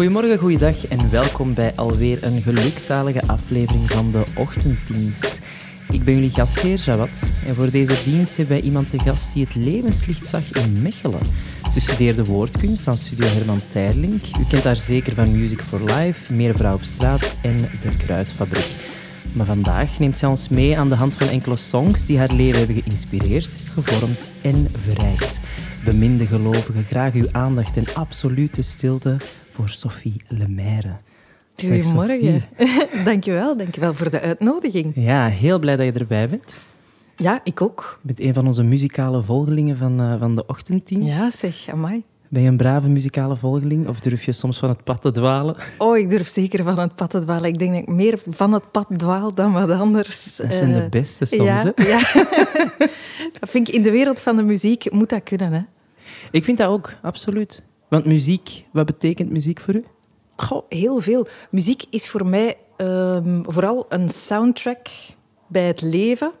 Goedemorgen, goeiedag en welkom bij alweer een gelukzalige aflevering van de Ochtenddienst. Ik ben jullie gastheer Jawad en voor deze dienst hebben wij iemand te gast die het levenslicht zag in Mechelen. Ze studeerde woordkunst aan Studio Herman Teirlink. U kent haar zeker van Music for Life, Meer Vrouw op Straat en De Kruidfabriek. Maar vandaag neemt zij ons mee aan de hand van enkele songs die haar leven hebben geïnspireerd, gevormd en verrijkt. Beminde gelovigen, graag uw aandacht en absolute stilte voor Sophie Lemaire. Goedemorgen. dankjewel, dankjewel voor de uitnodiging. Ja, heel blij dat je erbij bent. Ja, ik ook. Je bent een van onze muzikale volgelingen van, uh, van de ochtenddienst. Ja, zeg, amai. Ben je een brave muzikale volgeling of durf je soms van het pad te dwalen? Oh, ik durf zeker van het pad te dwalen. Ik denk dat ik meer van het pad dwaal dan wat anders. Dat zijn de beste soms, ja, hè? Ja. dat vind ik in de wereld van de muziek moet dat kunnen, hè? Ik vind dat ook, absoluut. Want muziek, wat betekent muziek voor u? Goh, heel veel. Muziek is voor mij um, vooral een soundtrack bij het leven.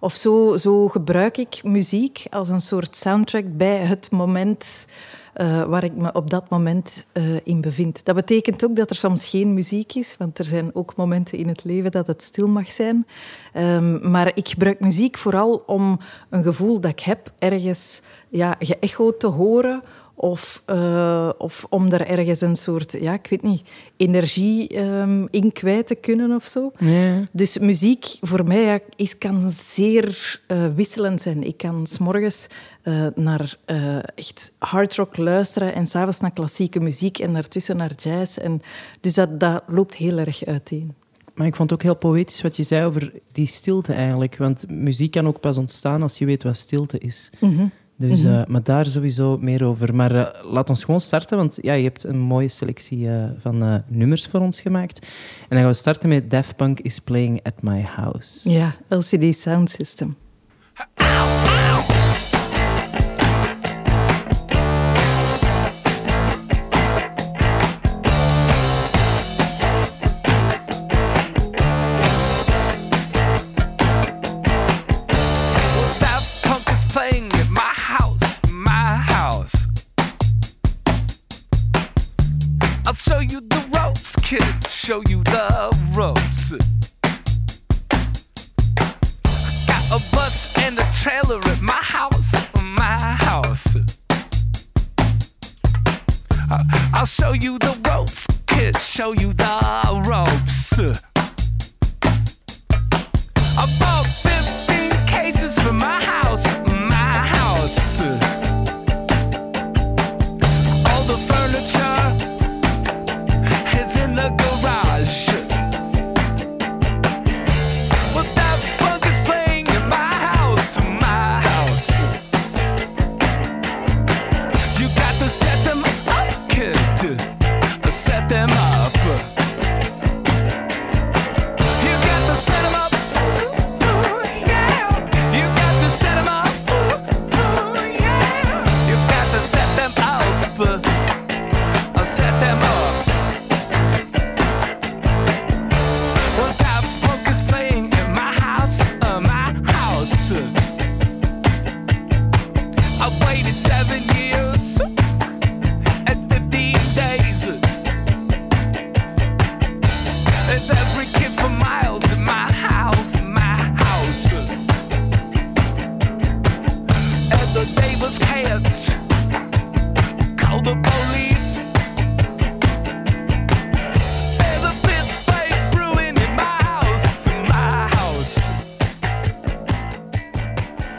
Of zo, zo gebruik ik muziek als een soort soundtrack bij het moment uh, waar ik me op dat moment uh, in bevind. Dat betekent ook dat er soms geen muziek is, want er zijn ook momenten in het leven dat het stil mag zijn. Um, maar ik gebruik muziek vooral om een gevoel dat ik heb ergens ja, geëchoed te horen of, uh, of om er ergens een soort, ja, ik weet niet, energie um, in kwijt te kunnen of zo. Ja. Dus muziek voor mij ja, is, kan zeer uh, wisselend zijn. Ik kan s'morgens uh, naar echt hard rock luisteren en s'avonds naar klassieke muziek en daartussen naar jazz. En, dus dat, dat loopt heel erg uiteen. Maar ik vond het ook heel poëtisch wat je zei over die stilte eigenlijk. Want muziek kan ook pas ontstaan als je weet wat stilte is. Mm -hmm. Dus, Mhm. uh, maar daar sowieso meer over. Maar uh, laat ons gewoon starten, want ja, je hebt een mooie selectie uh, van nummers voor ons gemaakt. En dan gaan we starten met Daft Punk is Playing at My House. Ja, LCD Sound System. Show you the ropes. Got a bus and a trailer at my house, my house. I'll show you the ropes, kid, show you the ropes.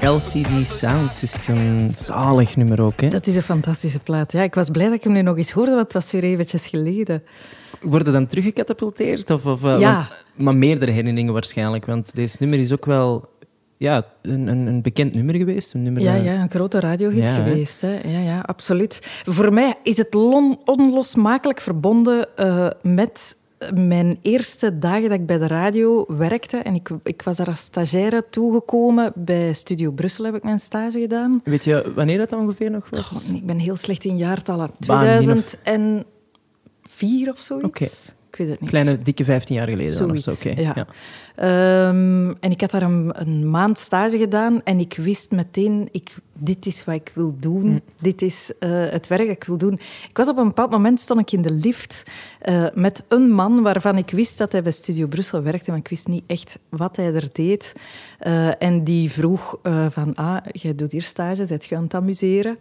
LCD Sound System, zalig nummer ook, hè? Dat is een fantastische plaat. Ja, ik was blij dat ik hem nu nog eens hoorde, want het was weer eventjes geleden. Worden dan teruggecatapulteerd? Of, of, uh, Ja. want- maar meerdere herinneringen waarschijnlijk, want deze nummer is ook wel ja, een, een, een bekend nummer geweest. Een nummer, Ja, eh, ja, een grote radiohit Ja, geweest. Hè? Ja, ja, absoluut. Voor mij is het onlosmakelijk verbonden eh, met mijn eerste dagen dat ik bij de radio werkte. En ik, ik was daar als stagiaire toegekomen. Bij Studio Brussel heb ik mijn stage gedaan. Weet je wanneer dat ongeveer nog was? Ik ben heel slecht in jaartallen. Baan, 2004 of zoiets. Ik Ik weet het niet. Kleine, dikke 15 jaar geleden dan of Zoiets, zo. ja. Ja. Ehm, en ik had daar een, een maand stage gedaan en ik wist meteen, ik, dit is wat ik wil doen. Mm. Dit is eh, het werk dat ik wil doen. Ik was op een bepaald moment, stond ik in de lift eh, met een man waarvan ik wist dat hij bij Studio Brussel werkte, maar ik wist niet echt wat hij er deed. Eh, en die vroeg van, ah, jij doet hier stage, zet je aan het amuseren?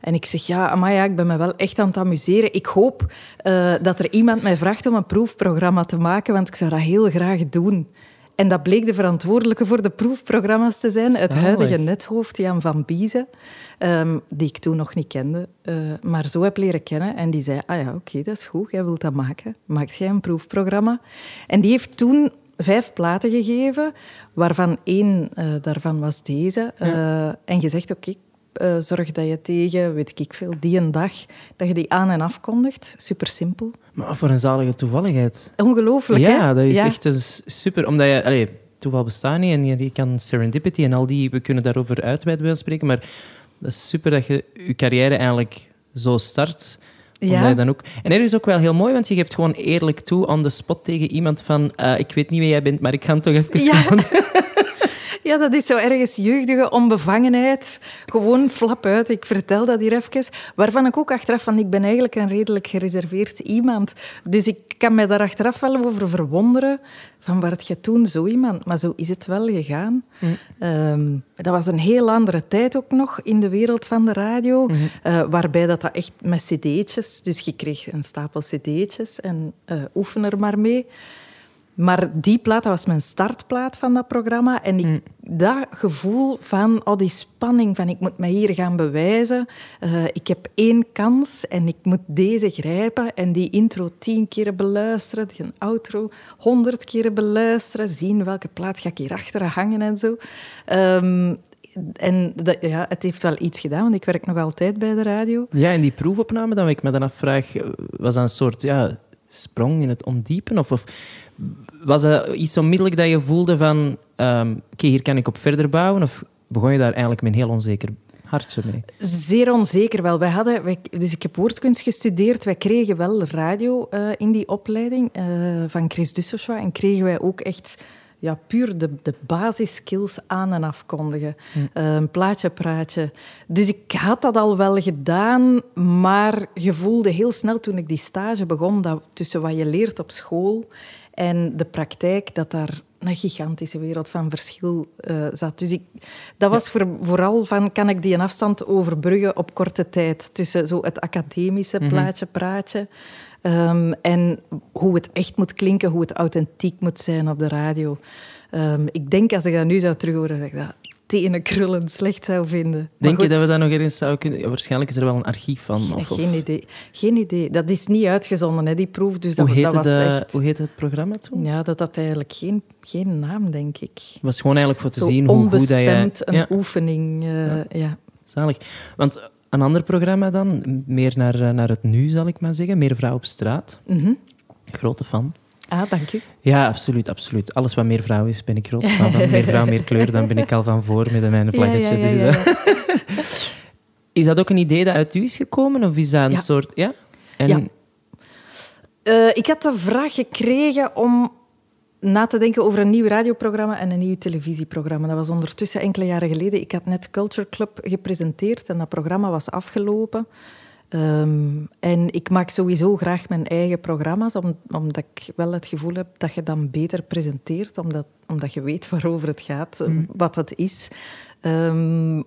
En ik zeg, ja, maar ja, ik ben me wel echt aan het amuseren. Ik hoop eh, dat er iemand mij vraagt om een proefprogramma te maken, want ik zou dat heel graag doen. En dat bleek de verantwoordelijke voor de proefprogramma's te zijn, het huidige nethoofd Jan van Biezen, ehm, die ik toen nog niet kende, eh, maar zo heb leren kennen. En die zei, ah ja, oké, dat is goed, jij wilt dat maken. Maakt jij een proefprogramma? En die heeft toen vijf platen gegeven, waarvan één eh, daarvan was deze. Eh, en gezegd, oké, eh, zorg dat je tegen, weet ik veel, die een dag, dat je die aan en afkondigt. Super simpel. Maar voor een zalige toevalligheid. Ongelooflijk, hè? Ja, dat is echt is super. Omdat je... Allee, toeval bestaat niet en je, je kan serendipity en al die... We kunnen daarover uitweiden bij spreken, maar dat is super dat je je carrière eigenlijk zo start. Omdat Ja. je dan ook... En ergens ook wel heel mooi, want je geeft gewoon eerlijk toe on the spot tegen iemand van eh, ik weet niet wie jij bent, maar ik ga het toch even Ja. Ja, dat is zo ergens jeugdige onbevangenheid. Gewoon flap uit. Ik vertel dat hier even. Waarvan ik ook achteraf van, ik ben eigenlijk een redelijk gereserveerd iemand. Dus ik kan mij daar achteraf wel over verwonderen. Van, werd je toen zo iemand? Maar zo is het wel gegaan. Ehm, dat was een heel andere tijd ook nog in de wereld van de radio. eh, waarbij dat, dat echt met cd'tjes... Dus je kreeg een stapel cd'tjes en eh oefen er maar mee. Maar die plaat, dat was mijn startplaat van dat programma. En ik, dat gevoel van, oh, die spanning van ik moet mij hier gaan bewijzen. Eh, ik heb één kans en ik moet deze grijpen. En die intro tien keer beluisteren, die outro honderd keer beluisteren. Zien welke plaat ga ik hierachter hangen en zo. Ehm, en dat, ja, het heeft wel iets gedaan, want ik werk nog altijd bij de radio. Ja, en die proefopname, dan ik me dan afvraag, eh, was dat een soort ja, sprong in het ondiepen? Of, of was dat iets onmiddellijk dat je voelde van, ehm, oké, hier kan ik op verder bouwen? Of begon je daar eigenlijk met een heel onzeker hartje mee? Zeer onzeker wel. Wij hadden, dus ik heb woordkunst gestudeerd. Wij kregen wel radio eh, in die opleiding eh, van Chris Dussochois. En kregen wij ook echt ja, puur de, de basiskills aan en afkondigen. Eh, plaatje, praatje. Dus ik had dat al wel gedaan, maar je voelde heel snel toen ik die stage begon, dat tussen wat je leert op school en de praktijk, dat daar een gigantische wereld van verschil eh, zat. Dus ik, dat was voor, vooral van, kan ik die een afstand overbruggen op korte tijd tussen zo het academische plaatje, praatje, ehm, en hoe het echt moet klinken, hoe het authentiek moet zijn op de radio. Ehm, ik denk, als ik dat nu zou terughoren, dat ik dat tenen krullend slecht zou vinden. Maar Denk je dat we dat nog ergens zouden kunnen... Ja, waarschijnlijk is er wel een archief van. Geen, Of, geen idee. Geen idee. Dat is niet uitgezonden, hè, die proef. Dus dat, Hoe, heette dat was de, echt... hoe heette het programma toen? Ja, dat had eigenlijk geen, geen naam, denk ik. Het was gewoon eigenlijk voor te Zo zien hoe goed dat je... onbestemd, een Ja, oefening. eh, ja. zalig. Want een ander programma dan, meer naar, eh, naar het nu zal ik maar zeggen, meer vrouw op straat. Mhm. Grote fan. Ah, dank u. Ja, absoluut, absoluut. Alles wat meer vrouw is, ben ik groot fan van. Meer vrouw, meer kleur, dan ben ik al van voor met mijn vlaggetjes. Ja, ja, ja, Dus, eh, is dat ook een idee dat uit u is gekomen? Of is dat een soort... Ja? En. Eh, ik had de vraag gekregen om na te denken over een nieuw radioprogramma en een nieuw televisieprogramma. Dat was ondertussen enkele jaren geleden. Ik had net Culture Club gepresenteerd en dat programma was afgelopen. Ehm, en ik maak sowieso graag mijn eigen programma's, om- omdat ik wel het gevoel heb dat je dan beter presenteert, omdat, omdat je weet waarover het gaat, eh, wat het is, ehm,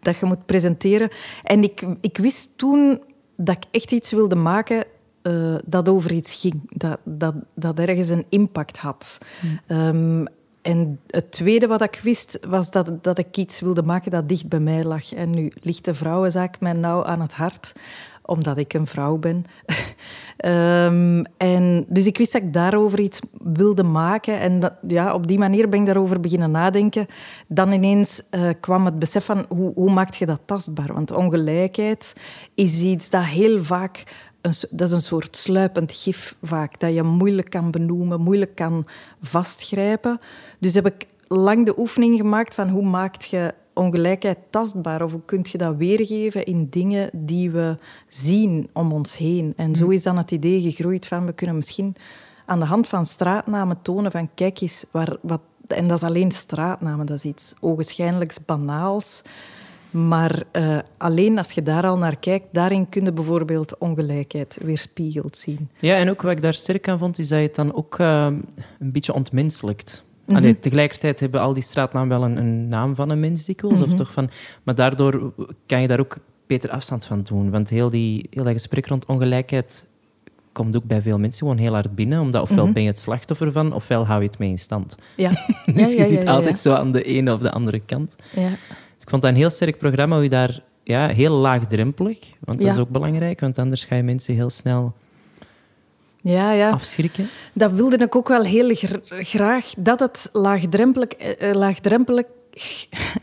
dat je moet presenteren. En ik, ik wist toen dat ik echt iets wilde maken eh, dat over iets ging, dat, dat, dat ergens een impact had. Ehm, en het tweede wat ik wist, was dat, dat ik iets wilde maken dat dicht bij mij lag. En nu ligt de vrouwenzaak mij nauw aan het hart, omdat ik een vrouw ben. Ehm, en dus ik wist dat ik daarover iets wilde maken. En dat, ja, op die manier ben ik daarover beginnen nadenken. Dan ineens eh, kwam het besef van hoe, hoe maak je dat tastbaar? Want ongelijkheid is iets dat heel vaak een, dat is een soort sluipend gif vaak, dat je moeilijk kan benoemen, moeilijk kan vastgrijpen. Dus heb ik lang de oefening gemaakt van hoe maak je ongelijkheid tastbaar of hoe kun je dat weergeven in dingen die we zien om ons heen. En zo is dan het idee gegroeid van we kunnen misschien aan de hand van straatnamen tonen van kijk eens, waar, wat, en dat is alleen straatnamen, dat is iets ogenschijnlijks banaals. Maar eh, alleen als je daar al naar kijkt, daarin kun je bijvoorbeeld ongelijkheid weerspiegeld zien. Ja, en ook wat ik daar sterk aan vond, is dat je het dan ook eh, een beetje ontmenselijkt. Mhm. Allee, tegelijkertijd hebben al die straatnamen wel een, een naam van een mens dikwijls, Mhm. of toch van, maar daardoor kan je daar ook beter afstand van doen. Want heel, die, heel dat gesprek rond ongelijkheid komt ook bij veel mensen gewoon heel hard binnen, omdat ofwel Mhm. ben je het slachtoffer van, ofwel hou je het mee in stand. Ja, Dus ja, je zit altijd zo aan de ene of de andere kant. ja. Ik vond dat een heel sterk programma, hoe je daar ja, heel laagdrempelig, want dat Ja. is ook belangrijk, want anders ga je mensen heel snel ja, ja. afschrikken. Dat wilde ik ook wel heel gr- graag, dat het laagdrempelig, eh, eh, laagdrempelig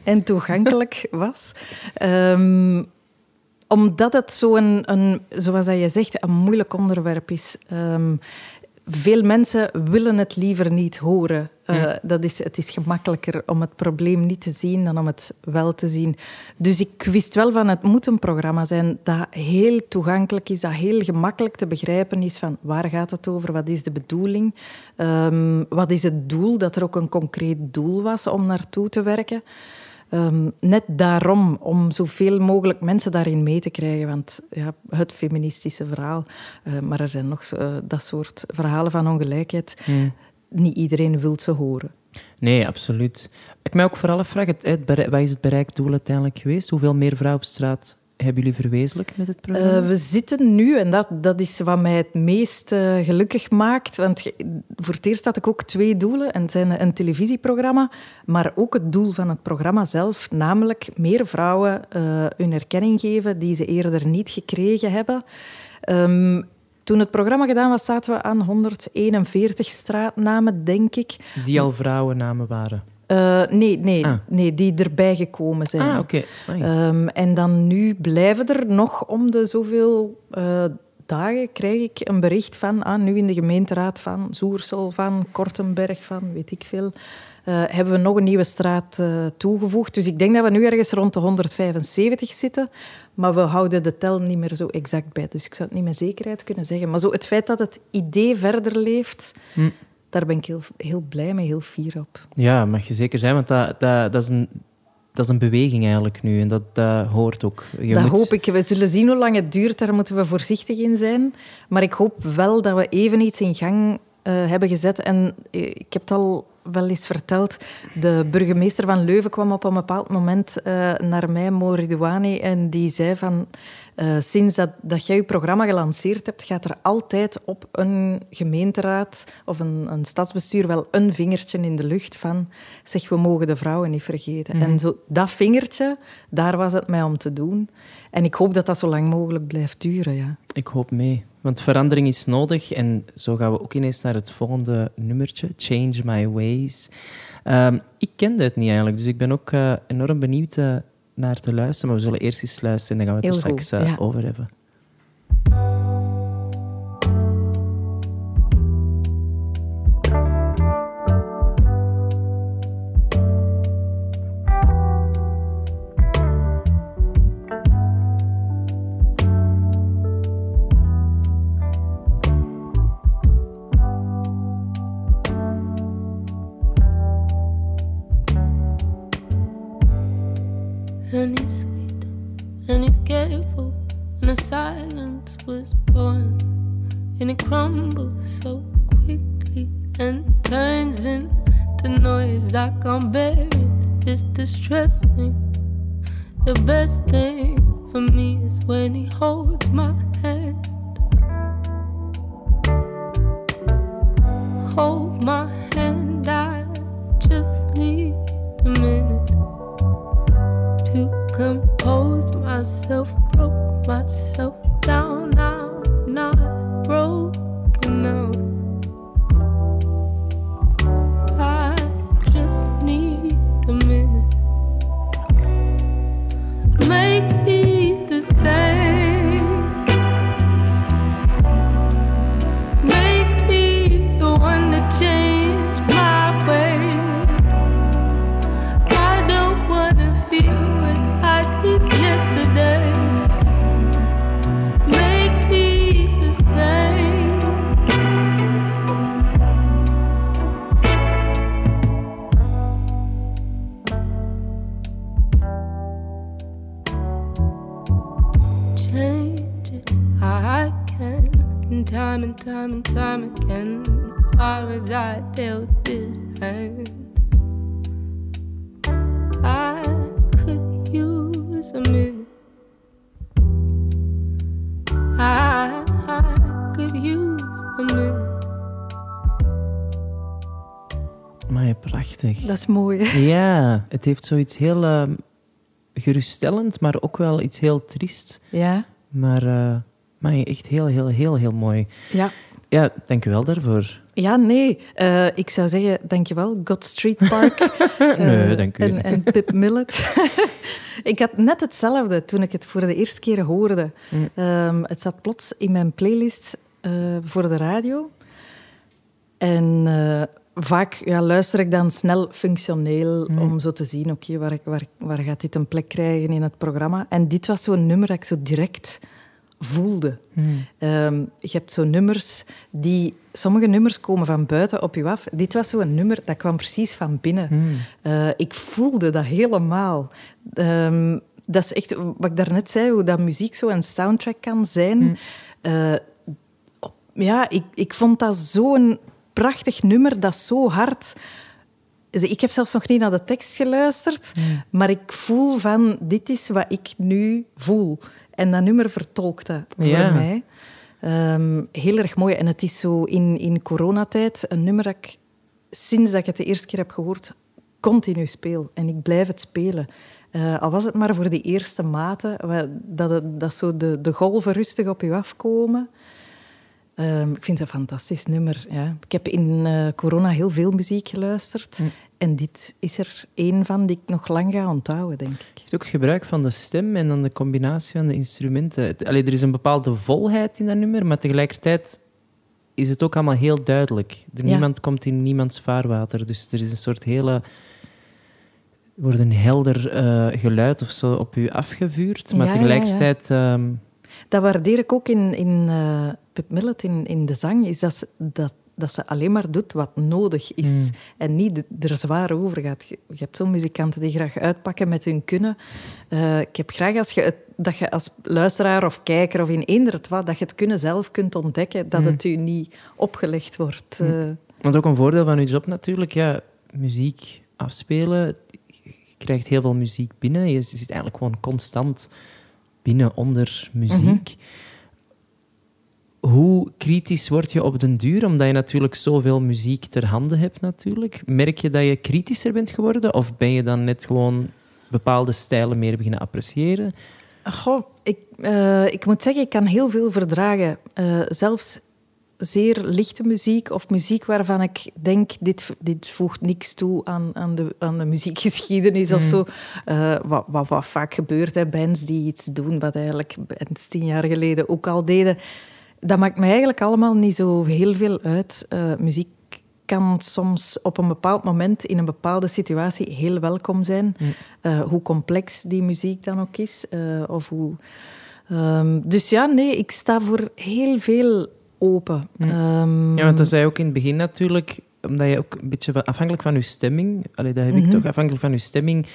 en toegankelijk was. Ehm, omdat het zo'n, een, zoals dat je zegt, een moeilijk onderwerp is. Ehm, veel mensen willen het liever niet horen. Eh, dat is, het is gemakkelijker om het probleem niet te zien dan om het wel te zien. Dus ik wist wel van het moet een programma zijn dat heel toegankelijk is, dat heel gemakkelijk te begrijpen is van waar gaat het over, wat is de bedoeling, Ehm, wat is het doel, dat er ook een concreet doel was om naartoe te werken. Ehm, net daarom, om zoveel mogelijk mensen daarin mee te krijgen. Want ja, het feministische verhaal, eh, maar er zijn nog eh, dat soort verhalen van ongelijkheid. Niet iedereen wil ze horen. Nee, absoluut. Ik mij ook vooral berei- wat is het bereikdoel uiteindelijk geweest? Hoeveel meer vrouwen op straat hebben jullie verwezenlijkt met het programma? Eh, we zitten nu, en dat, dat is wat mij het meest eh, gelukkig maakt. Want voor het eerst had ik ook twee doelen. En het zijn een televisieprogramma, maar ook het doel van het programma zelf. Namelijk meer vrouwen eh, hun erkenning geven die ze eerder niet gekregen hebben. Ehm, toen het programma gedaan was, zaten we aan 141 straatnamen, denk ik. Die al vrouwennamen waren. Eh, nee, nee, Ah. nee, die erbij gekomen zijn. Ah, oké. Amai. Ehm, en dan nu blijven er nog om de zoveel eh, dagen krijg ik een bericht van, ah, nu in de gemeenteraad van Zoersel, van Kortenberg, van weet ik veel, eh, hebben we nog een nieuwe straat eh, toegevoegd. Dus ik denk dat we nu ergens rond de 175 zitten, maar we houden de tel niet meer zo exact bij. Dus ik zou het niet met zekerheid kunnen zeggen. Maar zo het feit dat het idee verder leeft, Hm. daar ben ik heel, heel blij mee, heel fier op. Ja, mag je zeker zijn, want dat, dat, dat, is een, dat is een beweging eigenlijk nu. En dat, dat hoort ook. Je dat moet- hoop ik. We zullen zien hoe lang het duurt. Daar moeten we voorzichtig in zijn. Maar ik hoop wel dat we even iets in gang eh, hebben gezet. En eh, ik heb het al wel eens verteld. De burgemeester van Leuven kwam op een bepaald moment eh, naar mij, Moridouani, en die zei van... sinds dat, dat jij je programma gelanceerd hebt, gaat er altijd op een gemeenteraad of een, een stadsbestuur wel een vingertje in de lucht van zeg, we mogen de vrouwen niet vergeten. En zo, dat vingertje, daar was het mij om te doen. En ik hoop dat dat zo lang mogelijk blijft duren, ja. Ik hoop mee. Want verandering is nodig. En zo gaan we ook ineens naar het volgende nummertje. Change My Ways. Ehm, ik kende het niet eigenlijk. Dus ik ben ook eh, enorm benieuwd eh, naar te luisteren. Maar we zullen eerst eens luisteren en dan gaan we het er straks eh, ja. over hebben. A minute to compose myself, broke myself Dat is mooi. Ja, het heeft zoiets heel ehm, geruststellend, maar ook wel iets heel triest. Ja, Maar, eh, maar echt heel, heel, heel, heel mooi. ja. Ja, dank u wel daarvoor. Ja, nee. Eh, ik zou zeggen, dankjewel, God Street Park. Eh, Nee, dank u. En, en Pip Millet. ik had net hetzelfde toen ik het voor de eerste keer hoorde. Mm. Ehm, het zat plots in mijn playlist voor de radio. En vaak ja, luister ik dan snel functioneel Mm. om zo te zien, oké, waar, waar, waar gaat dit een plek krijgen in het programma? En dit was zo'n nummer dat ik zo direct voelde. Ehm, je hebt zo nummers die... Sommige nummers komen van buiten op je af. Dit was zo'n nummer, dat kwam precies van binnen. Eh, ik voelde dat helemaal. Ehm, dat is echt wat ik daarnet zei, hoe dat muziek zo een soundtrack kan zijn. Eh, ja, ik, ik vond dat zo'n prachtig nummer, dat zo hard... Ik heb zelfs nog niet naar de tekst geluisterd, maar ik voel van, dit is wat ik nu voel. En dat nummer vertolkt dat voor Ja. mij. Ehm, heel erg mooi. En het is zo in, in coronatijd een nummer dat ik sinds dat ik het de eerste keer heb gehoord, continu speel. En ik blijf het spelen. Eh, al was het maar voor die eerste maten, dat, het- dat zo de, de golven rustig op je afkomen. Ehm, ik vind het een fantastisch nummer. Ja. Ik heb in eh, corona heel veel muziek geluisterd. En dit is er één van die ik nog lang ga onthouden, denk ik. Je hebt ook gebruik van de stem en dan de combinatie van de instrumenten. Het- Allee, er is een bepaalde volheid in dat nummer, maar tegelijkertijd is het ook allemaal heel duidelijk. Er, Ja. Niemand komt in niemands vaarwater, dus er is een soort hele... Wordt een helder eh, geluid of zo op u afgevuurd, maar Ja, ja, tegelijkertijd... ehm, Dat waardeer ik ook in, in eh, Pip Millet, in, in de zang, is dat ze, dat, dat ze alleen maar doet wat nodig is. En niet er zwaar over gaat. Je, je hebt zo'n muzikanten die graag uitpakken met hun kunnen. Eh, ik heb graag als je het, dat je als luisteraar of kijker of in eender het wat, dat je het kunnen zelf kunt ontdekken, dat het u niet opgelegd wordt. eh. Want ook een voordeel van uw job natuurlijk, ja, muziek afspelen. Je krijgt heel veel muziek binnen. Je zit eigenlijk gewoon constant binnen onder muziek. Hoe kritisch word je op den duur? Omdat je natuurlijk zoveel muziek ter hande hebt natuurlijk. Merk je dat je kritischer bent geworden? Of ben je dan net gewoon bepaalde stijlen meer beginnen appreciëren? Goh, ik, eh, ik moet zeggen, ik kan heel veel verdragen. Eh, zelfs zeer lichte muziek of muziek waarvan ik denk, dit, dit voegt niks toe aan, aan, de, aan de muziekgeschiedenis of zo. Eh, wat, wat, wat vaak gebeurt, hè, bands die iets doen wat eigenlijk bands tien jaar geleden ook al deden. Dat maakt me eigenlijk allemaal niet zo heel veel uit. Eh, muziek kan soms op een bepaald moment in een bepaalde situatie heel welkom zijn. Eh, hoe complex die muziek dan ook is. of hoe... Ehm, dus ja, nee, ik sta voor heel veel open. Ehm, Ja, want dat zei je ook in het begin natuurlijk, omdat je ook een beetje afhankelijk van je stemming, allee, dat heb Mhm. ik toch, afhankelijk van je stemming,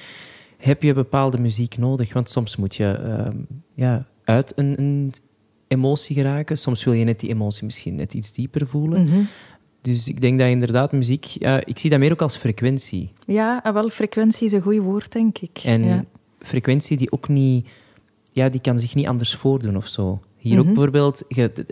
heb je bepaalde muziek nodig. Want soms moet je ehm, ja, uit een, een emotie geraken, soms wil je net die emotie misschien net iets dieper voelen. mhm. Dus ik denk dat inderdaad muziek, ja, ik zie dat meer ook als frequentie. Ja, ah, wel, frequentie is een goed woord, denk ik. En ja. frequentie die ook niet, ja, die kan zich niet anders voordoen of zo. Hier ook Mhm. bijvoorbeeld, je-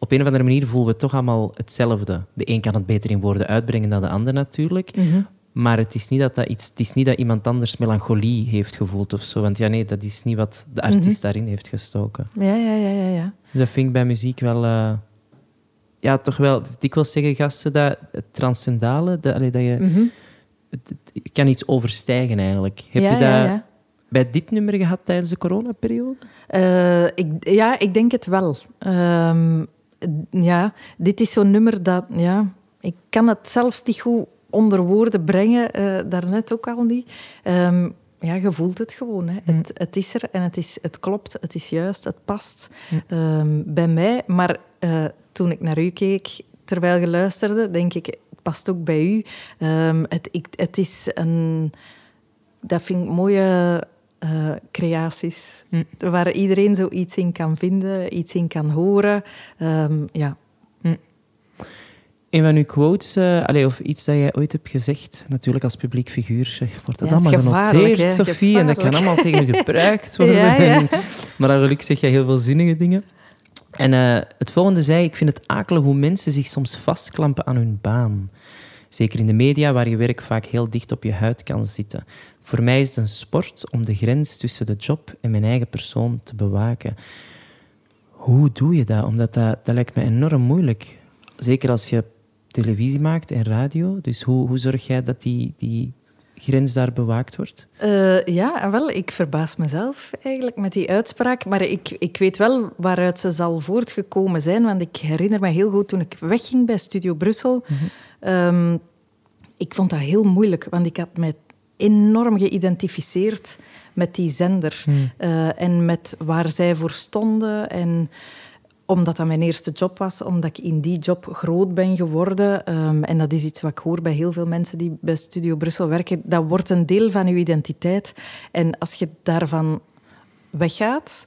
op een of andere manier voelen we toch allemaal hetzelfde. De een kan het beter in woorden uitbrengen dan de ander natuurlijk. Mhm. Maar het is niet dat, dat, iets, het is niet dat iemand anders melancholie heeft gevoeld of zo. Want ja, nee, dat is niet wat de artiest Mhm. daarin heeft gestoken. ja, ja, ja, ja, ja. Dus dat vind ik bij muziek wel... eh, ja, toch wel... Ik wil zeggen, gasten, dat het transcendale, dat, allee, dat je... Mhm. Het, kan iets overstijgen eigenlijk. Heb ja, je dat ja, ja. bij dit nummer gehad tijdens de coronaperiode? Eh, ik, ja, ik denk het wel. Ehm, ja, dit is zo'n nummer dat... Ja, ik kan het zelfs niet goed onder woorden brengen, eh, daarnet ook al niet. Ehm, ja, je voelt het gewoon. Hè. Het, het is er en het, is, het klopt, het is juist, het past ehm, bij mij. Maar eh, toen ik naar u keek, terwijl je luisterde, denk ik, het past ook bij u. Ehm, het, ik, het is een... Dat vind ik mooie eh, creaties. Waar iedereen zoiets in kan vinden, iets in kan horen. Ehm, ja. Een van uw quotes, eh, allee, of iets dat jij ooit hebt gezegd, natuurlijk als publiek figuur, wordt dat Ja, allemaal genoteerd, hè, Sophie, en dat kan allemaal tegen je gebruikt worden. Ja, ja. maar dan gelukkig zeg jij heel veel zinnige dingen. En eh, het volgende zei, ik vind het akelig hoe mensen zich soms vastklampen aan hun baan. Zeker in de media, waar je werk vaak heel dicht op je huid kan zitten. Voor mij is het een sport om de grens tussen de job en mijn eigen persoon te bewaken. Hoe doe je dat? Omdat dat, dat lijkt me enorm moeilijk. Zeker als je televisie maakt en radio. Dus hoe, hoe zorg jij dat die, die grens daar bewaakt wordt? Eh, ja, wel, ik verbaas mezelf eigenlijk met die uitspraak. Maar ik, ik weet wel waaruit ze zal voortgekomen zijn. Want ik herinner me heel goed toen ik wegging bij Studio Brussel. Ehm, ik vond dat heel moeilijk, want ik had mij enorm geïdentificeerd met die zender. Eh, en met waar zij voor stonden. En omdat dat mijn eerste job was, omdat ik in die job groot ben geworden. Ehm, en dat is iets wat ik hoor bij heel veel mensen die bij Studio Brussel werken. Dat wordt een deel van je identiteit. En als je daarvan weggaat,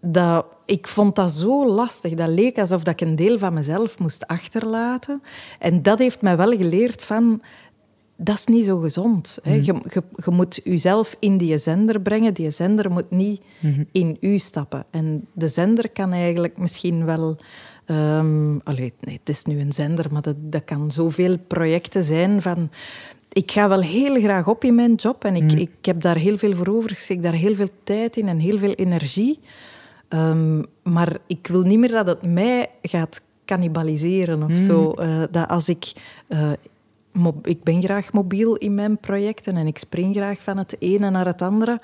dat, ik vond dat zo lastig. Dat leek alsof ik een deel van mezelf moest achterlaten. En dat heeft mij wel geleerd van... Dat is niet zo gezond. Hè. Je, je, je moet jezelf in die zender brengen. Die zender moet niet in u stappen. En de zender kan eigenlijk misschien wel... ehm allee, nee, het is nu een zender, maar dat, dat kan zoveel projecten zijn van... Ik ga wel heel graag op in mijn job en ik, ik heb daar heel veel voor over. Ik steek daar heel veel tijd in en heel veel energie. Ehm, maar ik wil niet meer dat het mij gaat cannibaliseren of zo. Eh, dat als ik... eh, ik ben graag mobiel in mijn projecten en ik spring graag van het ene naar het andere.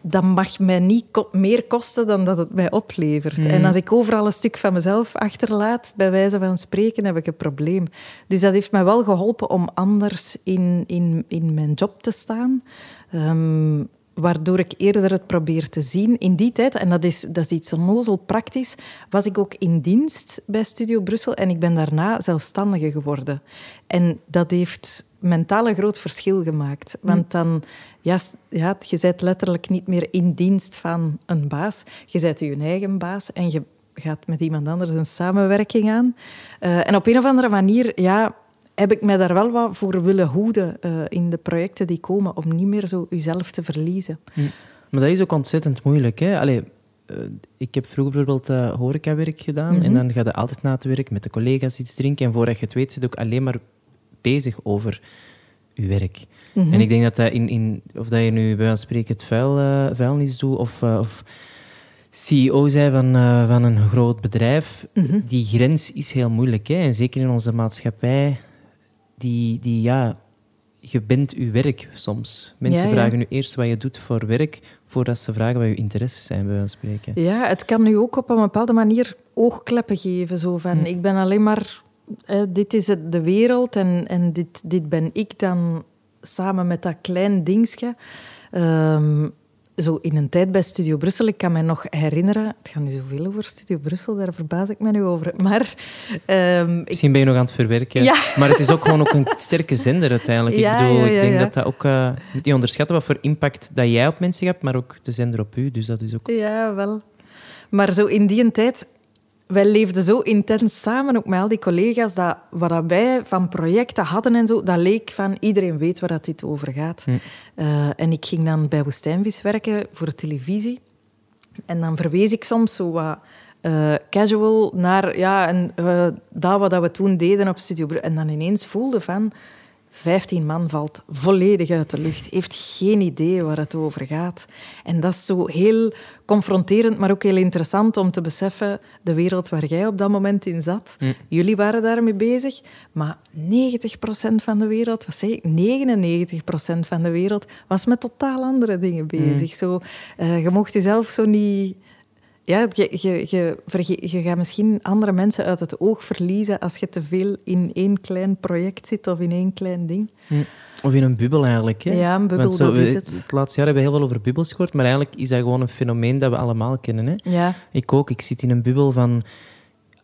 Dat mag mij niet ko- meer kosten dan dat het mij oplevert. En als ik overal een stuk van mezelf achterlaat, bij wijze van spreken, heb ik een probleem. Dus dat heeft mij wel geholpen om anders in, in, in mijn job te staan. Ehm, waardoor ik eerder het probeer te zien. In die tijd, en dat is, dat is iets onnozel praktisch, was ik ook in dienst bij Studio Brussel en ik ben daarna zelfstandige geworden. En dat heeft mentaal een groot verschil gemaakt. Want dan, ja, ja, je bent letterlijk niet meer in dienst van een baas. Je bent je eigen baas en je gaat met iemand anders een samenwerking aan. Eh, en op een of andere manier, ja, heb ik mij daar wel wat voor willen hoeden eh, in de projecten die komen, om niet meer zo jezelf te verliezen. Maar dat is ook ontzettend moeilijk. Hè? Allee, eh, ik heb vroeger bijvoorbeeld eh, horecawerk gedaan. En dan ga je altijd na het werk met de collega's iets drinken. En voordat je het weet, zit ook alleen maar bezig over je werk. En ik denk dat dat in, in... Of dat je nu bij wijze van spreken het vuil, vuilnis doet of... of CEO zijn van, van een groot bedrijf, die grens is heel moeilijk. Hè? En zeker in onze maatschappij, die, die ja, je bent je werk soms. Mensen Ja, ja. vragen nu eerst wat je doet voor werk, voordat ze vragen wat je interesses zijn, bij wijze van spreken. Ja, het kan nu ook op een bepaalde manier oogkleppen geven. Zo van, ik ben alleen maar... eh, dit is het, de wereld en, en dit, dit ben ik dan samen met dat klein dingetje. Ehm, zo in een tijd bij Studio Brussel, ik kan me nog herinneren... Het gaat nu zoveel over Studio Brussel, daar verbaas ik me nu over. Maar ehm, ik Misschien ben je nog aan het verwerken. Ja. Maar het is ook gewoon ook een sterke zender uiteindelijk. Ja, ik bedoel, ja, ik denk dat dat ook... eh, je moet niet onderschatten wat voor impact dat jij op mensen hebt, maar ook de zender op u. Dus dat is ook... Ja, wel. Maar zo in die tijd, wij leefden zo intens samen, ook met al die collega's, dat wat wij van projecten hadden en zo, dat leek van iedereen weet waar dat dit over gaat. Eh, en ik ging dan bij Woestijnvis werken voor de televisie. En dan verwees ik soms zo wat eh, casual naar ja, en, eh, dat wat dat we toen deden op Studio. En dan ineens voelde van... 15 man valt volledig uit de lucht, heeft geen idee waar het over gaat. En dat is zo heel confronterend, maar ook heel interessant om te beseffen de wereld waar jij op dat moment in zat. Jullie waren daarmee bezig, maar 90% van de wereld, wat zeg ik, 99% van de wereld was met totaal andere dingen bezig. Zo, eh, je mocht jezelf zo niet... Ja, je, je, je, verge- je gaat misschien andere mensen uit het oog verliezen als je te veel in één klein project zit of in één klein ding. Of in een bubbel eigenlijk. Hè? Ja, een bubbel, zo, dat is het. Het laatste jaar hebben we heel veel over bubbels gehoord, maar eigenlijk is dat gewoon een fenomeen dat we allemaal kennen. Hè? Ja, Ik ook. Ik zit in een bubbel van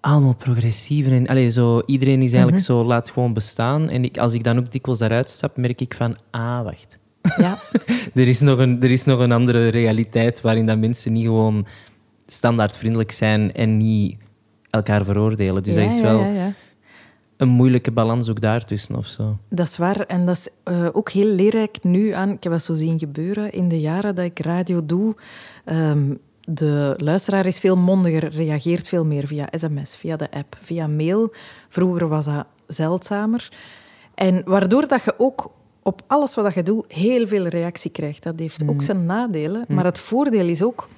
allemaal progressieven. En, allee, zo, iedereen is eigenlijk Mhm. zo, laat gewoon bestaan. En ik, als ik dan ook dikwijls daaruit stap, merk ik van, ah, wacht. ja. Er is nog een, er is nog een andere realiteit waarin dat mensen niet gewoon standaard vriendelijk zijn en niet elkaar veroordelen. Dus ja, dat is wel... ja, een moeilijke balans ook daartussen of zo. Dat is waar. En dat is eh, ook heel leerrijk nu aan. Ik heb dat zo zien gebeuren in de jaren dat ik radio doe. Ehm, de luisteraar is veel mondiger, reageert veel meer via sms, via de app, via mail. Vroeger was dat zeldzamer. En waardoor dat je ook op alles wat je doet heel veel reactie krijgt. Dat heeft ook zijn nadelen. Maar het voordeel is ook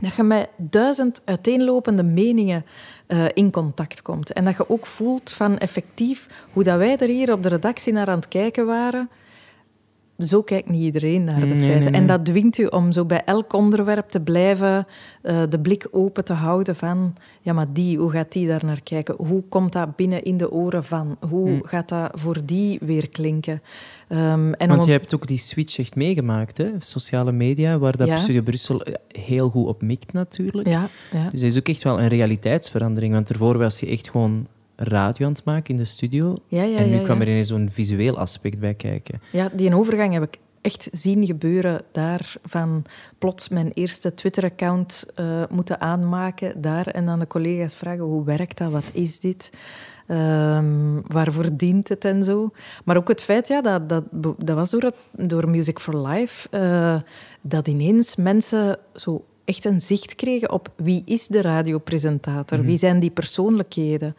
dat je met duizend uiteenlopende meningen eh, in contact komt. En dat je ook voelt van effectief hoe dat wij er hier op de redactie naar aan het kijken waren. Zo kijkt niet iedereen naar de Nee, feiten. nee, nee. En dat dwingt u om zo bij elk onderwerp te blijven eh, de blik open te houden van... Ja, maar die, hoe gaat die daar naar kijken? Hoe komt dat binnen in de oren van? Hoe Mm. gaat dat voor die weer klinken? Ehm, en Want om- je hebt ook die switch echt meegemaakt, hè? Sociale media, waar dat Ja. Studio Brussel eh, heel goed op mikt natuurlijk. Ja, ja. Dus dat is ook echt wel een realiteitsverandering. Want ervoor was je echt gewoon radio aan het maken in de studio. Ja, ja, en nu kwam er ineens zo'n visueel aspect bij kijken. Ja, die overgang heb ik echt zien gebeuren daar. Van plots mijn eerste Twitter-account eh, moeten aanmaken daar. En dan de collega's vragen, hoe werkt dat? Wat is dit? Ehm, waarvoor dient het en zo? Maar ook het feit, ja, dat, dat, dat was door, het, door Music for Life, eh, dat ineens mensen zo echt een zicht kregen op wie is de radiopresentator? Wie zijn die persoonlijkheden?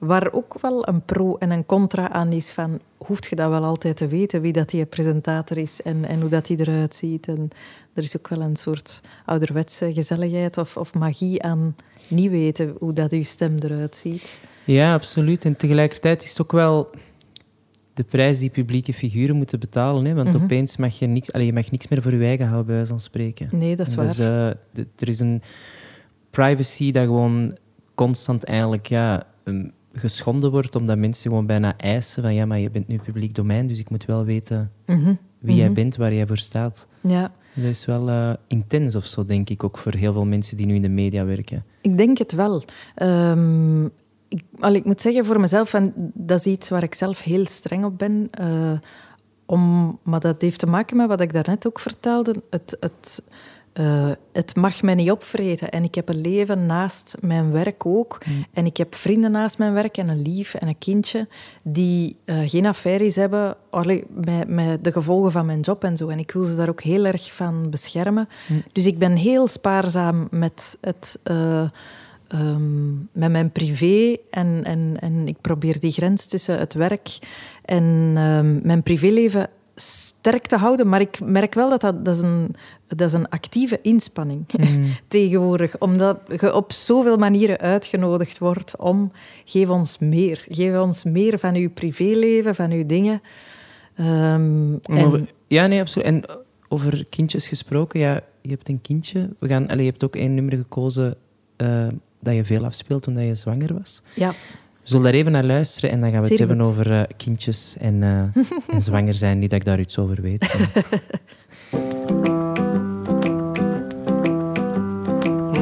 Waar ook wel een pro en een contra aan is van... hoeft je dat wel altijd te weten, wie dat die presentator is en, en hoe dat die eruit ziet. En er is ook wel een soort ouderwetse gezelligheid of, of magie aan niet weten hoe dat uw stem eruit ziet. Ja, absoluut. En tegelijkertijd is het ook wel de prijs die publieke figuren moeten betalen. Hè? Want Mhm. opeens mag je niks, allee, je mag niks meer voor je eigen houden, bij wijze van spreken. Nee, dat is waar. eh, de- er is een privacy dat gewoon constant eigenlijk ja, geschonden wordt, omdat mensen gewoon bijna eisen van ja, maar je bent nu publiek domein, dus ik moet wel weten Mhm, wie jij mhm. bent, waar jij voor staat. Ja, Dat is wel eh, intens of zo, denk ik, ook voor heel veel mensen die nu in de media werken. ik denk het wel. Ehm, ik, al, ik moet zeggen voor mezelf, en dat is iets waar ik zelf heel streng op ben... eh, om, maar dat heeft te maken met wat ik daarnet ook vertelde. Het, het, eh, het mag mij niet opvreten. En ik heb een leven naast mijn werk ook. En ik heb vrienden naast mijn werk en een lief en een kindje die eh, geen affaires hebben allee, met, met de gevolgen van mijn job en zo. En ik wil ze daar ook heel erg van beschermen. Dus ik ben heel spaarzaam met het... eh, ehm, met mijn privé en, en, en ik probeer die grens tussen het werk en ehm, mijn privéleven sterk te houden. Maar ik merk wel dat dat, dat, is, een, dat is een actieve inspanning tegenwoordig. Omdat je op zoveel manieren uitgenodigd wordt om... Geef ons meer. Geef ons meer van uw privéleven, van uw dingen. Ehm, En ja, nee, absoluut. En over kindjes gesproken, ja, je hebt een kindje. We gaan, allee, je hebt ook één nummer gekozen eh, dat je veel afspeelt toen je zwanger was. ja, zullen daar even naar luisteren en dan gaan we het Zeer hebben goed. over eh, kindjes en, eh, en zwanger zijn. Niet dat ik daar iets over weet.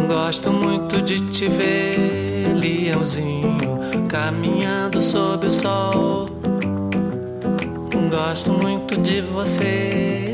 Gosto muito de te ver, leãozinho, caminhando sob o sol. Gosto muito de você,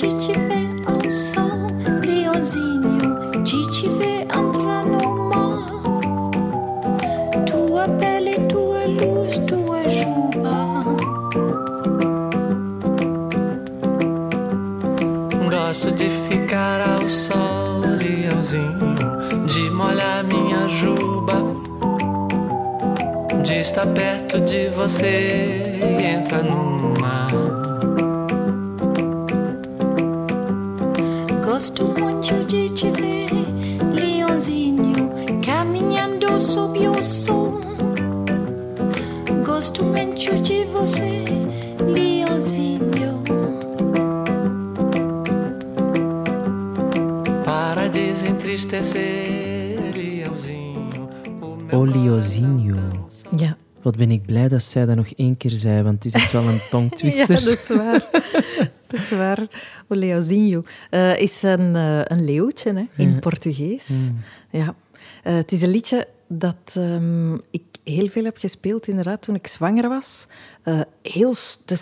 de te ver ao sol, leãozinho, de te ver entrar no mar. Tua pele, tua luz, tua juba. Gosto de ficar ao sol, leãozinho, de molhar minha juba, de estar perto de você e entrar no mar. Gosto muito de te ver, leãozinho, caminhando sob o sol. Gosto muito de você, leãozinho. Para desentristecer, leãozinho. O meu Oliozinho. Ja. Wat ben ik blij dat zij dat nog één keer zei, want het is echt wel een Ja, tongtwister. dat is waar. Is waar. O leozinho Eh, is een, eh, een leeuwtje hè, in Ja. Portugees. Mm. Ja. Eh, het is een liedje dat ehm, ik heel veel heb gespeeld, inderdaad, toen ik zwanger was. Heel s- de,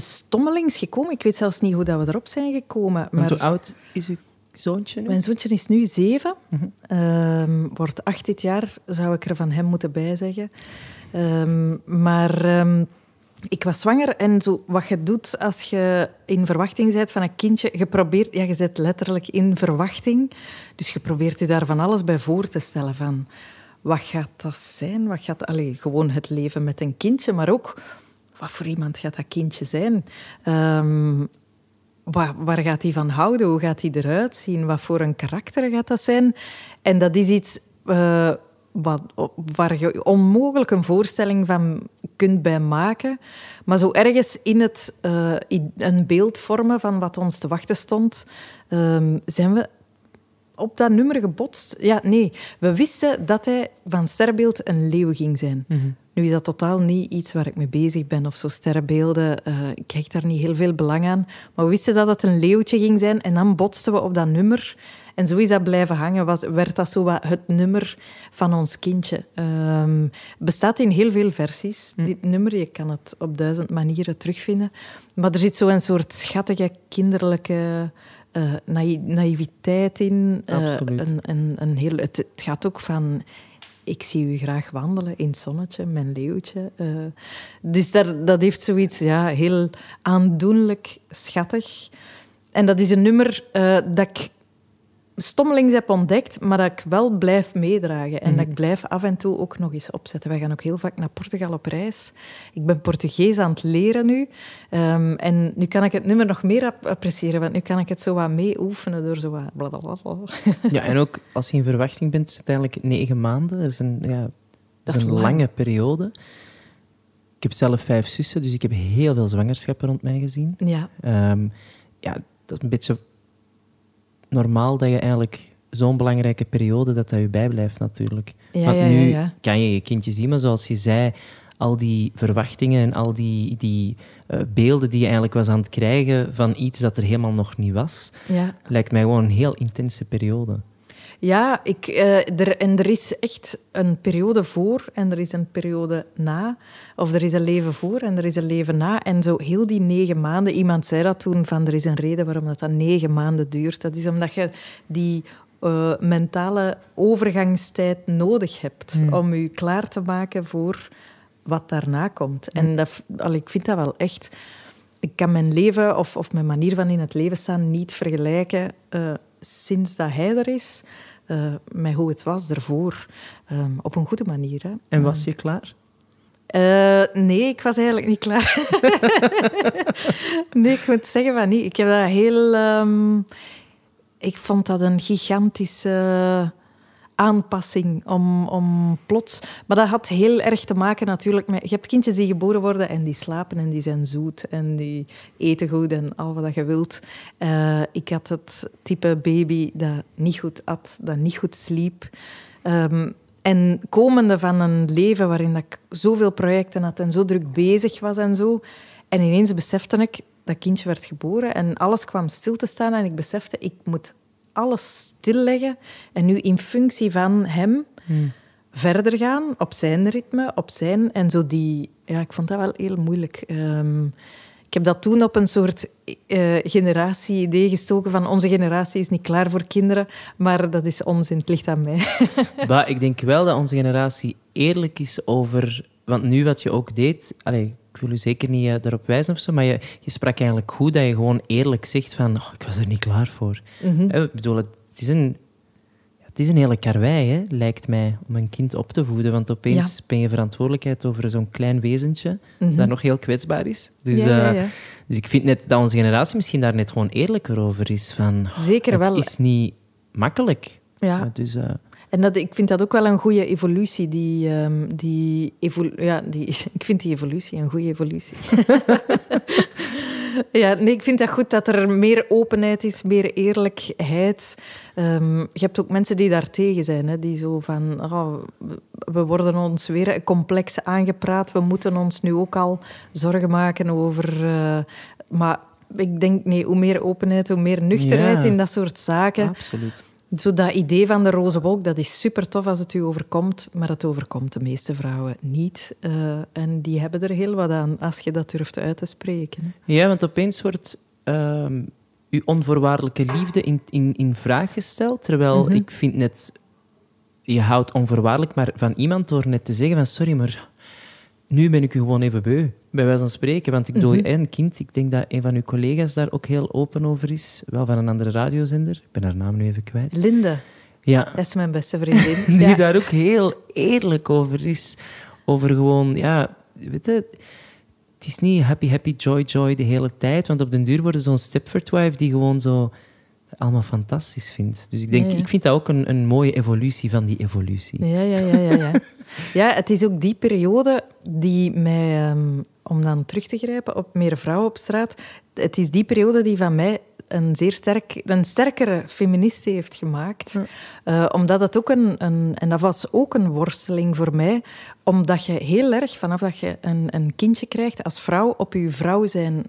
stommelings gekomen. Ik weet zelfs niet hoe dat we erop zijn gekomen. Maar hoe oud is uw zoontje nu? mijn zoontje is nu zeven. Mhm. Ehm, wordt acht dit jaar, zou ik er van hem moeten bijzeggen. Ehm, maar ik was zwanger en zo, wat je doet als je in verwachting bent van een kindje, je probeert, ja, je zit letterlijk in verwachting. Dus je probeert je daar van alles bij voor te stellen van wat gaat dat zijn? Wat gaat, allee, gewoon het leven met een kindje, maar ook wat voor iemand gaat dat kindje zijn? Ehm, Waar, waar gaat hij van houden? Hoe gaat hij eruit zien? Wat voor een karakter gaat dat zijn? En dat is iets eh, wat, waar je onmogelijk een voorstelling van kunt bij maken. Maar zo ergens in het in een beeld vormen van wat ons te wachten stond, ehm, zijn we op dat nummer gebotst. Ja, nee. We wisten dat hij van sterrenbeeld een leeuw ging zijn. Mhm. Nu is dat totaal niet iets waar ik mee bezig ben of zo sterrenbeelden. eh, ik kijk daar niet heel veel belang aan. Maar we wisten dat het een leeuwtje ging zijn en dan botsten we op dat nummer. En zo is dat blijven hangen. Was, werd dat zo wat het nummer van ons kindje. Ehm bestaat in heel veel versies, dit nummer. Je kan het op duizend manieren terugvinden. Maar er zit zo een soort schattige, kinderlijke eh, naï- naïviteit in. Absoluut. een, een, een heel, het, het gaat ook van... Ik zie u graag wandelen in het zonnetje, mijn leeuwtje. Eh, dus daar, dat heeft zoiets ja, heel aandoenlijk schattig. En dat is een nummer dat ik stommelings heb ontdekt, maar dat ik wel blijf meedragen. En dat ik blijf af en toe ook nog eens opzetten. Wij gaan ook heel vaak naar Portugal op reis. Ik ben Portugees aan het leren nu. Ehm, en nu kan ik het nummer nog meer ap- appreciëren, want nu kan ik het zo wat mee oefenen door zo wat... blablabla. Ja, en ook als je in verwachting bent, is het eigenlijk negen maanden. Dat is een, ja, dat Dat is een lang. lange periode. Ik heb zelf vijf zussen, dus ik heb heel veel zwangerschappen rond mij gezien. Ja, Ehm, ja, dat is een beetje normaal dat je eigenlijk zo'n belangrijke periode dat dat je bijblijft natuurlijk. ja, Want ja, nu ja, kan je je kindje zien, maar zoals je zei, al die verwachtingen en al die, die eh, beelden die je eigenlijk was aan het krijgen van iets dat er helemaal nog niet was, ja. lijkt mij gewoon een heel intense periode. Ja, ik, eh, er, en er is echt een periode voor en er is een periode na. Of er is een leven voor en er is een leven na. En zo heel die negen maanden, iemand zei dat toen, van er is een reden waarom dat, dat negen maanden duurt. Dat is omdat je die eh, mentale overgangstijd nodig hebt om je klaar te maken voor wat daarna komt. En dat, al, ik vind dat wel echt... Ik kan mijn leven of, of mijn manier van in het leven staan niet vergelijken eh, sinds dat hij er is eh, met hoe het was ervoor. Ehm, op een goede manier. Hè. En was je klaar? Eh, nee, ik was eigenlijk niet klaar. nee, ik moet zeggen van niet. Ik heb dat heel... ehm, ik vond dat een gigantische aanpassing om, om plots... Maar dat had heel erg te maken natuurlijk met... Je hebt kindjes die geboren worden en die slapen en die zijn zoet en die eten goed en al wat je wilt. Eh, ik had het type baby dat niet goed at, dat niet goed sliep. Ehm, en komende van een leven waarin dat ik zoveel projecten had en zo druk bezig was en zo. En ineens besefte ik dat kindje werd geboren en alles kwam stil te staan. En ik besefte, ik moet alles stilleggen en nu in functie van hem verder gaan op zijn ritme, op zijn... En zo die... Ja, ik vond dat wel heel moeilijk. Ehm, ik heb dat toen op een soort eh, generatie-idee gestoken van onze generatie is niet klaar voor kinderen, maar dat is onzin, het ligt aan mij. Maar ik denk wel dat onze generatie eerlijk is over... Want nu wat je ook deed... Allee, ik wil u zeker niet eh, daarop wijzen of zo, maar je, je sprak eigenlijk goed dat je gewoon eerlijk zegt van... "Oh, ik was er niet klaar voor. Mhm. Eh, Ik bedoel, het is een... Het is een hele karwei, hè, lijkt mij, om een kind op te voeden. Want opeens Ja. ben je verantwoordelijkheid over zo'n klein wezentje Mhm. dat nog heel kwetsbaar is. Dus, ja, ja, eh, dus ik vind net dat onze generatie misschien daar net gewoon eerlijker over is. Van, oh, Zeker het wel. is niet makkelijk. Ja. Dus, En dat, ik vind dat ook wel een goede evolutie. Die, ehm, die evol- ja, die, ik vind die evolutie een goede evolutie. ja, nee, ik vind dat goed dat er meer openheid is, meer eerlijkheid. Ehm, je hebt ook mensen die daar tegen zijn. Hè, die zo van, oh, we- worden ons weer complex aangepraat. We moeten ons nu ook al zorgen maken over... eh, maar ik denk, nee, hoe meer openheid, hoe meer nuchterheid Ja. in dat soort zaken. absoluut. Zo dat idee van de roze wolk, dat is super tof als het u overkomt, maar het overkomt de meeste vrouwen niet. Eh, en die hebben er heel wat aan als je dat durft uit te spreken. hè. Ja, want opeens wordt ehm uw onvoorwaardelijke liefde in, in, in vraag gesteld. Terwijl Mhm. ik vind net, je houdt onvoorwaardelijk maar van iemand door net te zeggen van sorry, maar nu ben ik u gewoon even beu, bij wijze van spreken. Want ik Mhm. een kind, ik denk dat een van uw collega's daar ook heel open over is. Wel van een andere radiozender, ik ben haar naam nu even kwijt. Linde, Ja, dat is mijn beste vriendin. die Ja. daar ook heel eerlijk over is. Over gewoon, ja, weet je, het is niet happy, happy, joy, joy de hele tijd. Want op den duur worden zo'n Stepford wife die gewoon zo allemaal fantastisch vindt. Dus ik denk, Ja, ja. ik vind dat ook een, een mooie evolutie van die evolutie. Ja, ja, ja, ja, ja. Ja, het is ook die periode die mij, ehm, om dan terug te grijpen op meer vrouwen op straat, het is die periode die van mij een zeer sterk, een sterkere feministe heeft gemaakt. Eh, omdat het ook een, een, en dat was ook een worsteling voor mij, omdat je heel erg, vanaf dat je een, een kindje krijgt, als vrouw op je vrouw zijn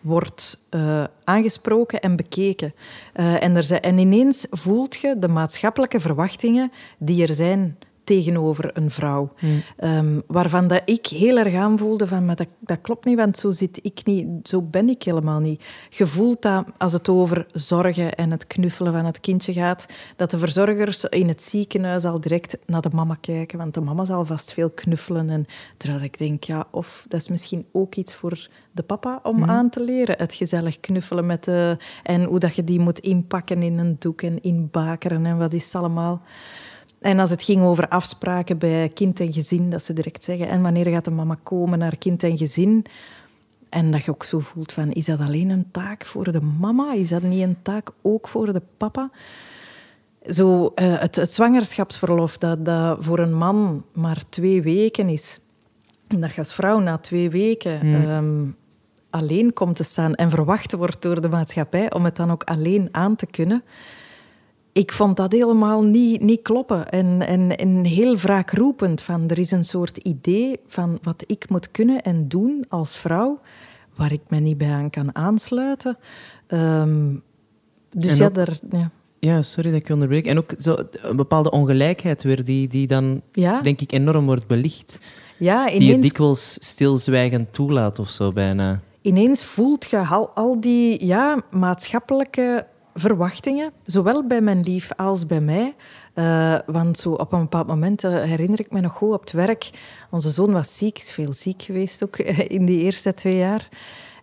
wordt eh, aangesproken en bekeken. Eh, en, er zijn, en ineens voelt je de maatschappelijke verwachtingen die er zijn tegenover een vrouw. Ehm, waarvan dat ik heel erg aanvoelde van, maar dat, dat klopt niet, want zo zit ik niet, zo ben ik helemaal niet. Je voelt dat als het over zorgen en het knuffelen van het kindje gaat, dat de verzorgers in het ziekenhuis al direct naar de mama kijken, want de mama zal vast veel knuffelen. En terwijl ik denk, ja, of dat is misschien ook iets voor de papa om aan te leren. Het gezellig knuffelen met de... En hoe dat je die moet inpakken in een doek en inbakeren en wat is het allemaal. En als het ging over afspraken bij kind en gezin, dat ze direct zeggen, en wanneer gaat de mama komen naar kind en gezin? En dat je ook zo voelt van, is dat alleen een taak voor de mama? Is dat niet een taak ook voor de papa? Zo, eh, het, het zwangerschapsverlof, dat, dat voor een man maar twee weken is. En dat je als vrouw na twee weken ehm, alleen komt te staan en verwacht wordt door de maatschappij om het dan ook alleen aan te kunnen. Ik vond dat helemaal niet, niet kloppen. En, en, en heel wraakroepend. Van, er is een soort idee van wat ik moet kunnen en doen als vrouw, waar ik me niet bij aan kan aansluiten. Ehm, dus ja, daar... Ja. Ja, sorry dat ik je onderbreek. En ook zo een bepaalde ongelijkheid weer, die, die dan, Ja, denk ik, enorm wordt belicht. ja Die je dikwijls stilzwijgend toelaat of zo, bijna. ineens voelt je al, al die ja, maatschappelijke verwachtingen, zowel bij mijn lief als bij mij. Eh, want zo op een bepaald moment eh, herinner ik me nog goed op het werk. Onze zoon was ziek, is veel ziek geweest ook in die eerste twee jaar.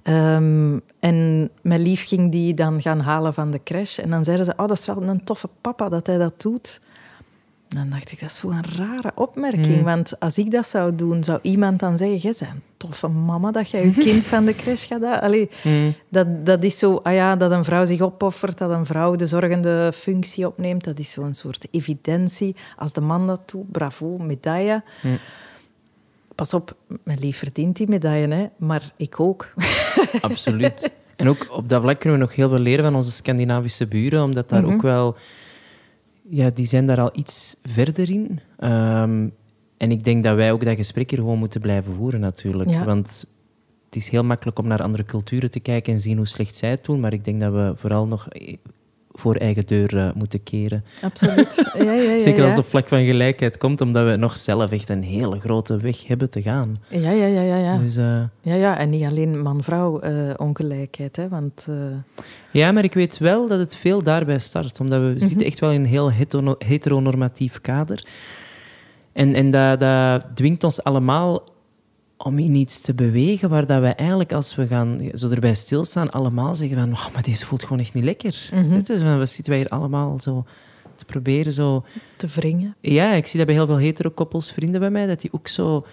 Ehm, en mijn lief ging die dan gaan halen van de crash. En dan zeiden ze, oh, dat is wel een toffe papa dat hij dat doet. Dan dacht ik, dat is zo'n rare opmerking. Want als ik dat zou doen, zou iemand dan zeggen... Jij bent een toffe mama dat jij je kind van de crash gaat halen. Allee, dat, dat is zo... Ah ja, dat een vrouw zich opoffert, dat een vrouw de zorgende functie opneemt. Dat is zo'n soort evidentie. Als de man dat doet, bravo, medaille. Pas op, mijn lief verdient die medaille, hè, maar ik ook. Absoluut. En ook op dat vlak kunnen we nog heel veel leren van onze Scandinavische buren, omdat daar Mhm. ook wel... Ja, die zijn daar al iets verder in. Ehm, en ik denk dat wij ook dat gesprek hier gewoon moeten blijven voeren, natuurlijk. Ja. Want het is heel makkelijk om naar andere culturen te kijken en zien hoe slecht zij het doen, maar ik denk dat we vooral nog voor eigen deur eh, moeten keren. Absoluut. Ja, ja, ja, Zeker als het op vlak van gelijkheid komt, omdat we nog zelf echt een hele grote weg hebben te gaan. Ja, ja, ja, ja, ja. Dus, eh, Ja, ja, en niet alleen man-vrouw eh, ongelijkheid. Hè, want Ja, maar ik weet wel dat het veel daarbij start. Omdat we zitten echt wel in een heel hetero- heteronormatief kader. En, en dat, dat dwingt ons allemaal om in iets te bewegen waar dat wij eigenlijk, als we gaan zo erbij stilstaan, allemaal zeggen van, oh, maar deze voelt gewoon echt niet lekker. Mhm. Je, dus we zitten wij hier allemaal zo te proberen zo... Te wringen. Ja, ik zie dat bij heel veel hetero-koppels, vrienden bij mij, dat die ook zo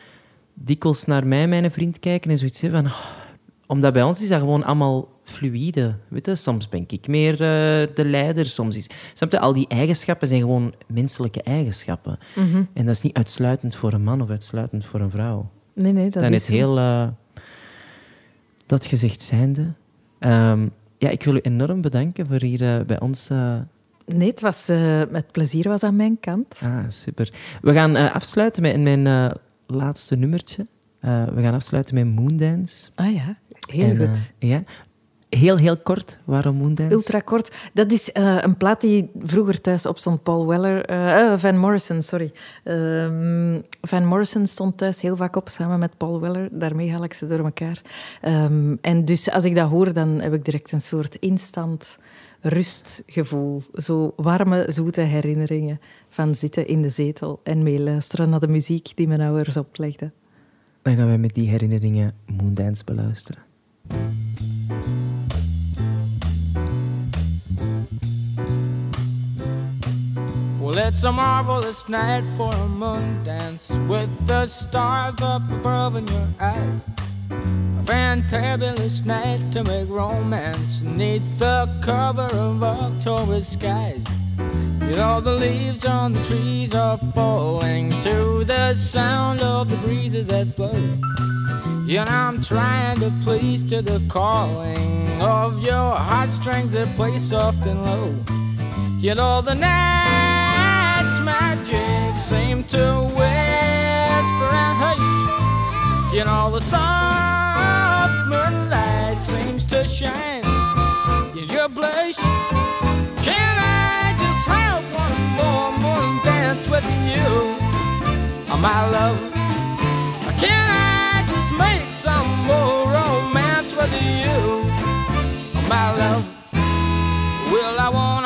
dikwijls naar mij, mijn vriend, kijken en zoiets hebben van... "Oh," omdat bij ons is dat gewoon allemaal fluïde. Weet je? Soms ben ik meer eh, de leider, soms is... Snap je? Al die eigenschappen zijn gewoon menselijke eigenschappen. En dat is niet uitsluitend voor een man of uitsluitend voor een vrouw. Nee, nee, dat is heel... eh, dat gezegd zijnde... Ehm, ja, ik wil u enorm bedanken voor hier eh, bij ons... eh, Nee, het was met plezier was aan mijn kant. Ah, super. We gaan afsluiten met mijn laatste nummertje. We gaan afsluiten met Moondance. Ah ja, heel En, goed. ja. Heel, heel kort. Waarom Moondance? Ultra kort. Dat is eh, een plaat die vroeger thuis op stond. Paul Weller, eh, eh, Van Morrison, sorry. Ehm, Van Morrison stond thuis heel vaak op samen met Paul Weller. Daarmee haal ik ze door elkaar. Ehm, en dus als ik dat hoor, dan heb ik direct een soort instant rustgevoel. Zo warme, zoete herinneringen van zitten in de zetel en meeluisteren naar de muziek die mijn ouders oplegden. Dan gaan wij met die herinneringen Moondance beluisteren. Well, it's a marvelous night for a moon dance with the stars up above in your eyes. A fantabulous night to make romance neath the cover of October skies. You know, the leaves on the trees are falling to the sound of the breezes that blow. You know, I'm trying to please to the calling of your heartstrings that play soft and low. You know the night's magic seem to whisper and hush. You know the soft moonlight seems to shine in your blush. Can I just have one more moon dance with you, oh, my love? Can I just make some more romance with you, oh, my love? Well, I wanna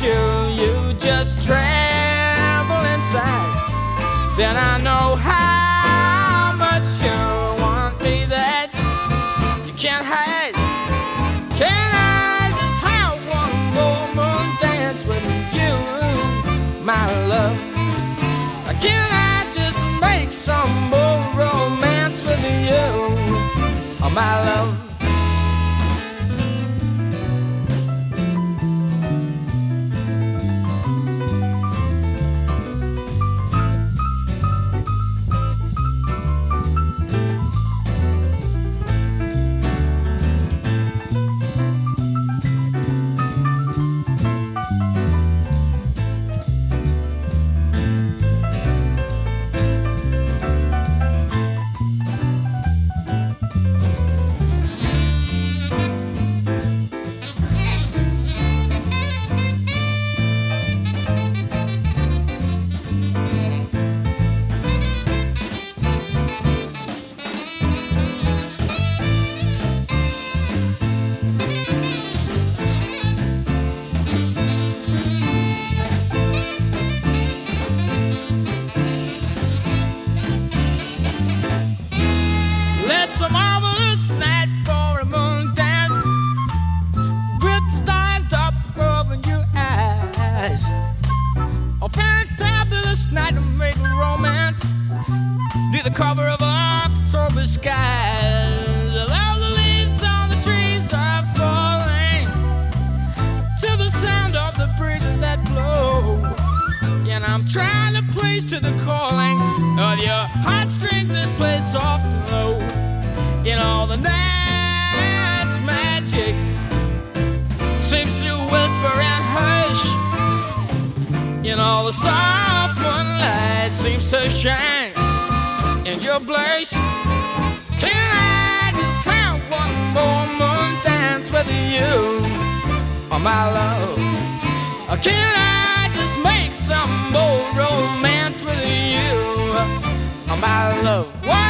You, you just tremble inside. Then I know how cover of October skies. All the leaves on the trees are falling to the sound of the breezes that blow. And I'm trying to place to the calling of your heartstrings that play soft and low. In all the night's magic seems to whisper and hush. In all the soft moonlight seems to shine your. Can I just have one more moon dance with you, oh my love? Can I just make some more romance with you. Oh, my love, one